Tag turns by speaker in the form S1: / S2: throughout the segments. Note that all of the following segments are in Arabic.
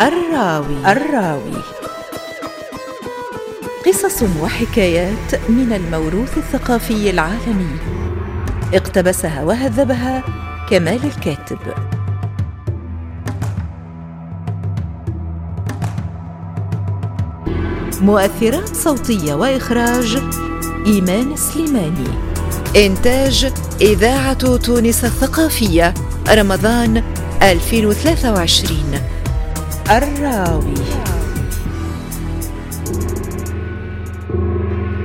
S1: الراوي. الراوي. قصص وحكايات من الموروث الثقافي العالمي. اقتبسها وهذبها كمال الكاتب. مؤثرات صوتية وإخراج إيمان سليماني. إنتاج إذاعة تونس الثقافية رمضان 2023 الراوي.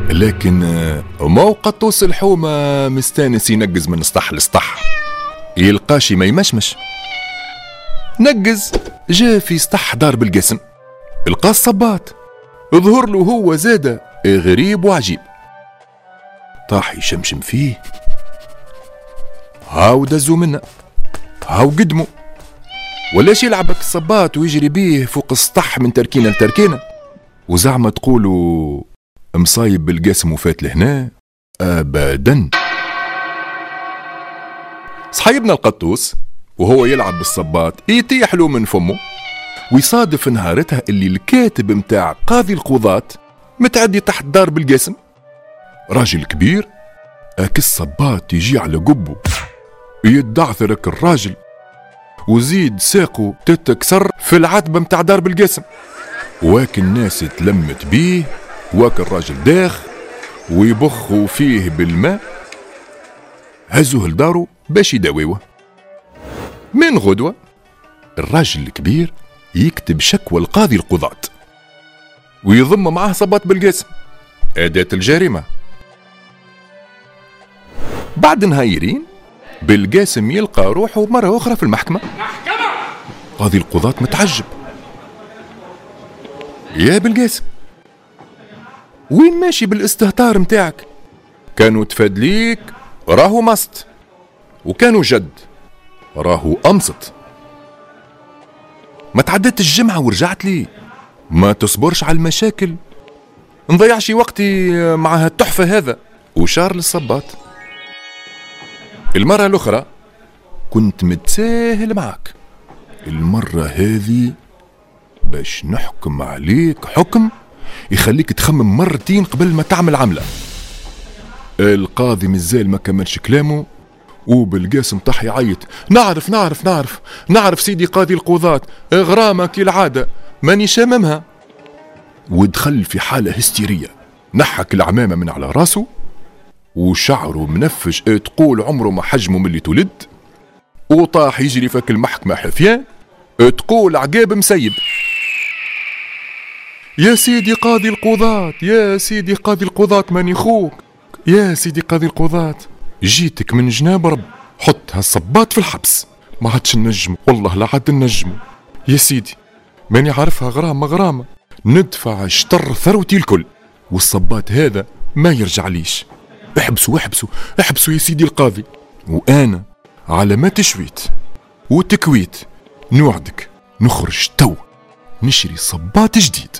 S2: لكن آه، موقع طوس الحومة مستانس ينقز من سطح لسطح يلقاشي ما يمشمش. نقز جا في سطح دار بالقسم. لقى الصباط. ظهر له هو زادة غريب وعجيب. طاح يشمشم فيه. هاو دزو منه. هاو قدمه ولاش يلعبك الصباط ويجري بيه فوق السطح من تركينه لتركينه وزعما تقولوا مصايب بالقسم وفات لهنا ابدا. صحيبنا القطوس وهو يلعب بالصباط يتيح له من فمه. ويصادف نهارتها اللي الكاتب متاع قاضي القضاة متعدي تحت دار بالقسم. راجل كبير اك الصباط يجي على قبه يدعثرك الراجل وزيد ساقه تتكسر في العتبة متاع دار بالقسم. واك الناس تلمت بيه واك الراجل داخ ويبخوا فيه بالماء. هزوه لدارو باش يداويوه. من غدوة الراجل الكبير يكتب شكوى القاضي القضاة. ويضم معاه صبات بالقسم أداة الجريمة. بعد نهايرين بالقاسم يلقى روحه مرة أخرى في المحكمة. قاضي القضاة متعجب. يا بالقاسم وين ماشي بالاستهتار متاعك؟ كانوا تفادليك راهو مست وكانوا جد راهو أمسط ما تعدت الجمعة ورجعت لي. ما تصبرش على المشاكل. نضيعش وقتي مع هالتحفة هذا. وشارل الصباط المرة الأخرى كنت متساهل معك. المرة هذه باش نحكم عليك حكم يخليك تخمم مرتين قبل ما تعمل عملة. القاضي مازال ما كملش كلامه. وبالقاسم طاح يعيط. نعرف نعرف نعرف. نعرف سيدي قاضي القضاة. غرامة كالعادة ماني شاممها ودخل في حالة هستيرية. نحك العمامة من على راسه. وشعره منفش. تقول عمره ما حجمه من اللي تولد. وطاح يجري فك المحكمة حفيان. تقول عقاب مسيب. يا سيدي قاضي القضاة. يا سيدي قاضي القضاة ماني خوك يا سيدي قاضي القضاة. جيتك من جناب رب حط هالصباط في الحبس. ما عادش نجم والله لا عاد نجم. يا سيدي ماني عارفها غرامة غرامة. ندفع شطر ثروتي الكل والصباط هذا ما يرجع ليش. احبسوا احبسوا احبسوا يا سيدي القاضي. وأنا على ما تشويت وتكويت نوعدك نخرج تو نشري صباط جديد.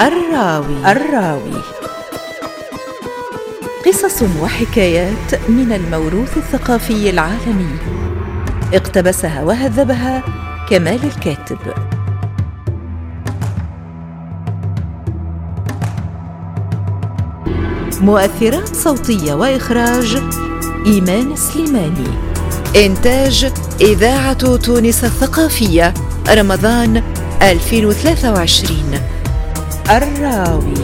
S1: الراوي. الراوي. قصص وحكايات من الموروث الثقافي العالمي. اقتبسها وهذبها كمال الكاتب. مؤثرات صوتية وإخراج إيمان سليماني. إنتاج إذاعة تونس الثقافية رمضان 2023 الراوي.